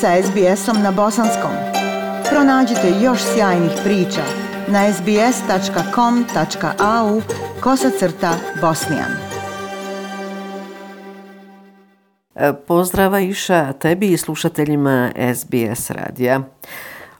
sa SBS-om na bosanskom. Pronađite još sjajnih priča na sbs.com.au kosacrta bosnijan. E, pozdrava Iša tebi i slušateljima SBS radija.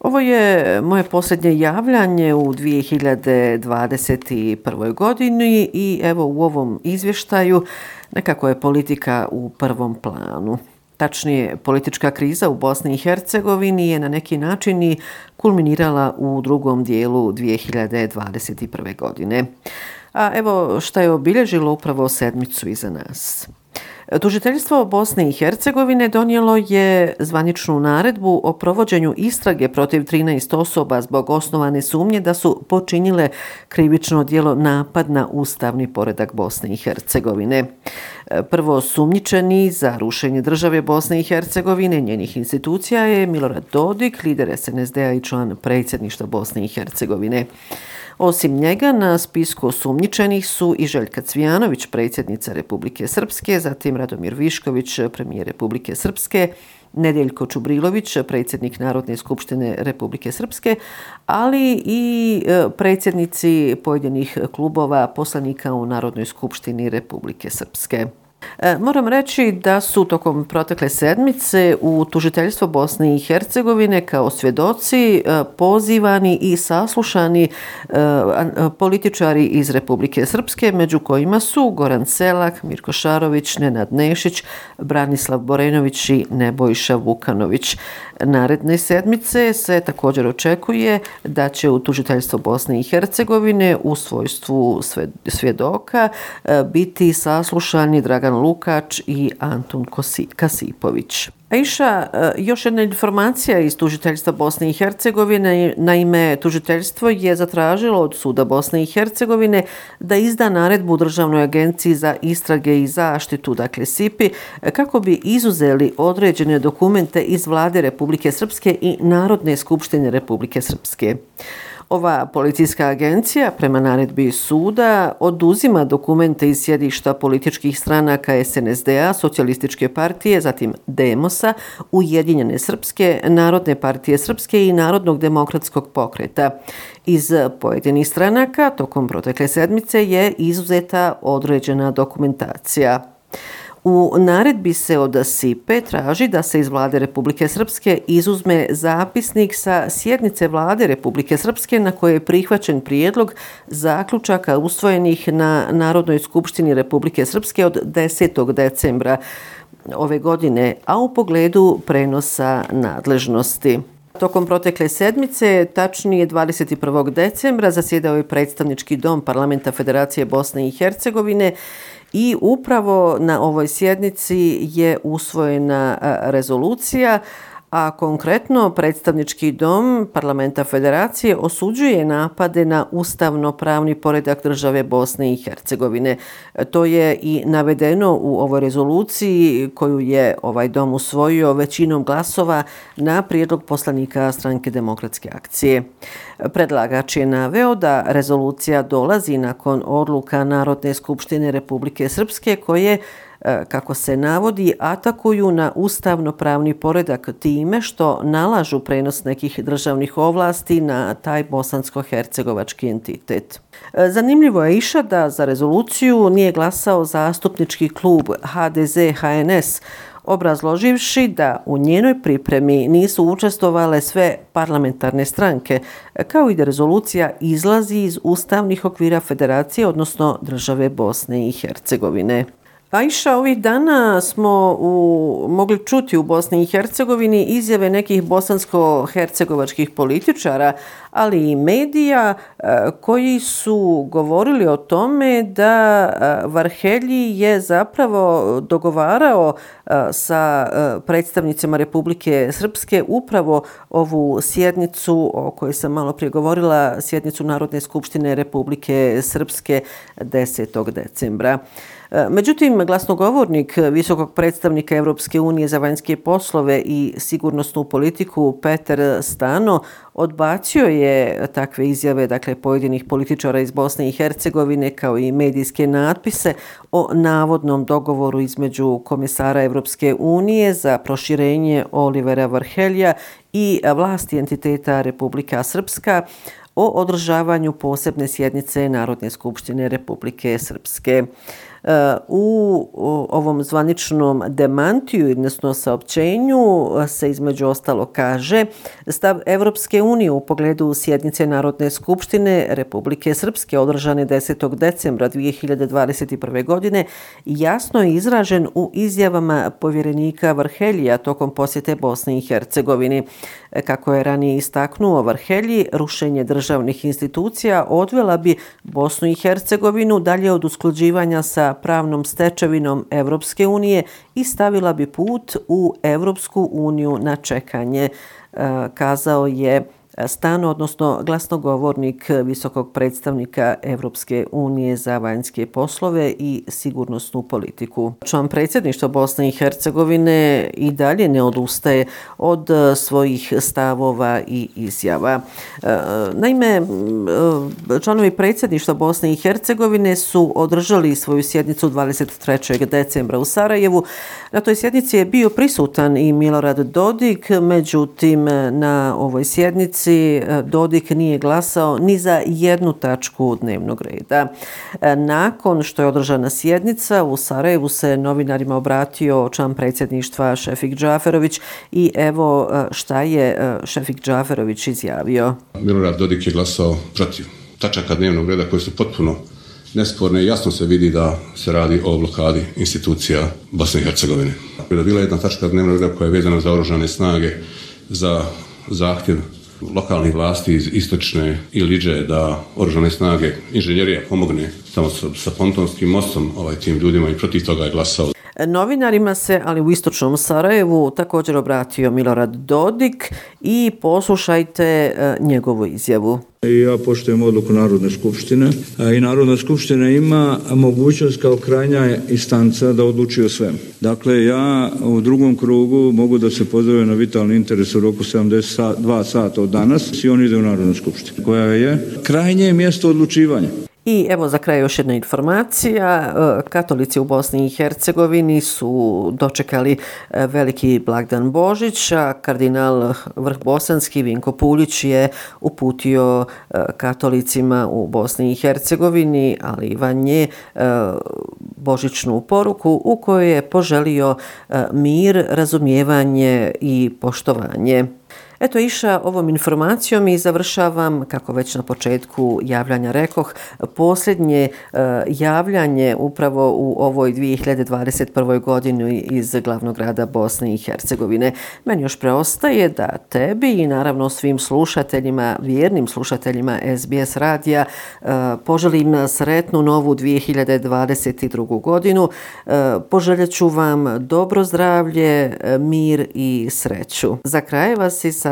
Ovo je moje posljednje javljanje u 2021. godini i evo u ovom izvještaju nekako je politika u prvom planu. Tačnije, politička kriza u Bosni i Hercegovini je na neki način i kulminirala u drugom dijelu 2021. godine. A evo šta je obilježilo upravo sedmicu iza nas. Tužiteljstvo Bosne i Hercegovine donijelo je zvaničnu naredbu o provođenju istrage protiv 13 osoba zbog osnovane sumnje da su počinile krivično dijelo napad na ustavni poredak Bosne i Hercegovine. Prvo sumnjičeni za rušenje države Bosne i Hercegovine njenih institucija je Milorad Dodik, lider SNSD-a i član predsjedništva Bosne i Hercegovine. Osim njega, na spisku osumnjičenih su i Željka Cvijanović, predsjednica Republike Srpske, zatim Radomir Višković, premijer Republike Srpske, Nedeljko Čubrilović, predsjednik Narodne skupštine Republike Srpske, ali i e, predsjednici pojedinih klubova poslanika u Narodnoj skupštini Republike Srpske. E, moram reći da su tokom protekle sedmice u tužiteljstvo Bosne i Hercegovine kao svjedoci e, pozivani i saslušani e, političari iz Republike Srpske, među kojima su Goran Selak, Mirko Šarović, Nenad Nešić, Branislav Borenović i Nebojša Vukanović. Naredne sedmice se također očekuje da će u tužiteljstvo Bosne i Hercegovine u svojstvu svjedoka biti saslušani Dragan Dragan Lukač i Antun Kasipović. Aisha, eh, još jedna informacija iz tužiteljstva Bosne i Hercegovine. Naime, tužiteljstvo je zatražilo od suda Bosne i Hercegovine da izda naredbu Državnoj agenciji za istrage i zaštitu, dakle SIPI, kako bi izuzeli određene dokumente iz vlade Republike Srpske i Narodne skupštine Republike Srpske. Ova policijska agencija prema naredbi suda oduzima dokumente iz sjedišta političkih stranaka SNSD-a, Socialističke partije, zatim Demosa, Ujedinjene Srpske, Narodne partije Srpske i Narodnog demokratskog pokreta. Iz pojedinih stranaka tokom protekle sedmice je izuzeta određena dokumentacija. U naredbi se od SIPE traži da se iz vlade Republike Srpske izuzme zapisnik sa sjednice vlade Republike Srpske na koje je prihvaćen prijedlog zaključaka usvojenih na Narodnoj skupštini Republike Srpske od 10. decembra ove godine, a u pogledu prenosa nadležnosti. Tokom protekle sedmice, tačnije 21. decembra, zasjedao je predstavnički dom Parlamenta Federacije Bosne i Hercegovine I upravo na ovoj sjednici je usvojena e, rezolucija a konkretno predstavnički dom Parlamenta Federacije osuđuje napade na ustavno-pravni poredak države Bosne i Hercegovine. To je i navedeno u ovoj rezoluciji koju je ovaj dom usvojio većinom glasova na prijedlog poslanika stranke demokratske akcije. Predlagač je naveo da rezolucija dolazi nakon odluka Narodne skupštine Republike Srpske koje E, kako se navodi, atakuju na ustavno-pravni poredak time što nalažu prenos nekih državnih ovlasti na taj bosansko-hercegovački entitet. E, zanimljivo je iša da za rezoluciju nije glasao zastupnički klub HDZ-HNS, obrazloživši da u njenoj pripremi nisu učestvovale sve parlamentarne stranke, kao i da rezolucija izlazi iz ustavnih okvira federacije, odnosno države Bosne i Hercegovine. Pa Ajša, ovih dana smo u, mogli čuti u Bosni i Hercegovini izjave nekih bosansko-hercegovačkih političara, ali i medija e, koji su govorili o tome da e, Varhelji je zapravo dogovarao e, sa predstavnicima Republike Srpske upravo ovu sjednicu o kojoj sam malo prije govorila, sjednicu Narodne skupštine Republike Srpske 10. decembra. Međutim, glasnogovornik visokog predstavnika Europske unije za vanjske poslove i sigurnosnu politiku Peter Stano odbacio je takve izjave dakle pojedinih političara iz Bosne i Hercegovine kao i medijske natpise o navodnom dogovoru između komisara Europske unije za proširenje Olivera Varhelja i vlasti entiteta Republika Srpska o održavanju posebne sjednice Narodne skupštine Republike Srpske. U ovom zvaničnom demantiju, odnosno saopćenju, se između ostalo kaže stav Evropske unije u pogledu sjednice Narodne skupštine Republike Srpske održane 10. decembra 2021. godine jasno je izražen u izjavama povjerenika Varhelija tokom posjete Bosne i Hercegovini. Kako je ranije istaknuo Varhelji, rušenje državnih institucija odvela bi Bosnu i Hercegovinu dalje od usklađivanja sa pravnom stečevinom Evropske unije i stavila bi put u Evropsku uniju na čekanje, e, kazao je stano, odnosno glasnogovornik visokog predstavnika Evropske unije za vanjske poslove i sigurnosnu politiku. Član predsjedništva Bosne i Hercegovine i dalje ne odustaje od e, svojih stavova i izjava. E, naime, e, članovi predsjedništva Bosne i Hercegovine su održali svoju sjednicu 23. decembra u Sarajevu. Na toj sjednici je bio prisutan i Milorad Dodik, međutim na ovoj sjednici sjednici e, Dodik nije glasao ni za jednu tačku dnevnog reda. E, nakon što je održana sjednica, u Sarajevu se novinarima obratio član predsjedništva Šefik Džaferović i evo e, šta je Šefik Džaferović izjavio. Milorad Dodik je glasao protiv tačaka dnevnog reda koje su potpuno nesporne i jasno se vidi da se radi o blokadi institucija Bosne i Hercegovine. Bila je jedna tačka dnevnog reda koja je vezana za oružane snage za zahtjev lokalnih vlasti iz istočne Iliđe da oružane snage inženjerija pomogne tamo sa, sa pontonskim mostom ovaj, tim ljudima i protiv toga je glasao. Novinarima se, ali u istočnom Sarajevu, također obratio Milorad Dodik i poslušajte e, njegovu izjavu. Ja poštujem odluku Narodne skupštine i Narodna skupština ima mogućnost kao krajnja instanca da odluči o svem. Dakle, ja u drugom krugu mogu da se pozove na vitalni interes u roku 72 sata od danas i on ide u Narodnu skupštinu, koja je krajnje mjesto odlučivanja. I evo za kraj još jedna informacija. E, katolici u Bosni i Hercegovini su dočekali e, veliki blagdan Božića. Kardinal Vrh Bosanski Vinko Puljić je uputio e, katolicima u Bosni i Hercegovini, ali i van nje, božićnu poruku u kojoj je poželio mir, razumijevanje i poštovanje. Eto, iša ovom informacijom i završavam, kako već na početku javljanja rekoh, posljednje e, javljanje upravo u ovoj 2021. godini iz glavnog grada Bosne i Hercegovine. Meni još preostaje da tebi i naravno svim slušateljima, vjernim slušateljima SBS radija e, poželim sretnu novu 2022. godinu. E, poželjet ću vam dobro zdravlje, mir i sreću. Za kraj vas i sa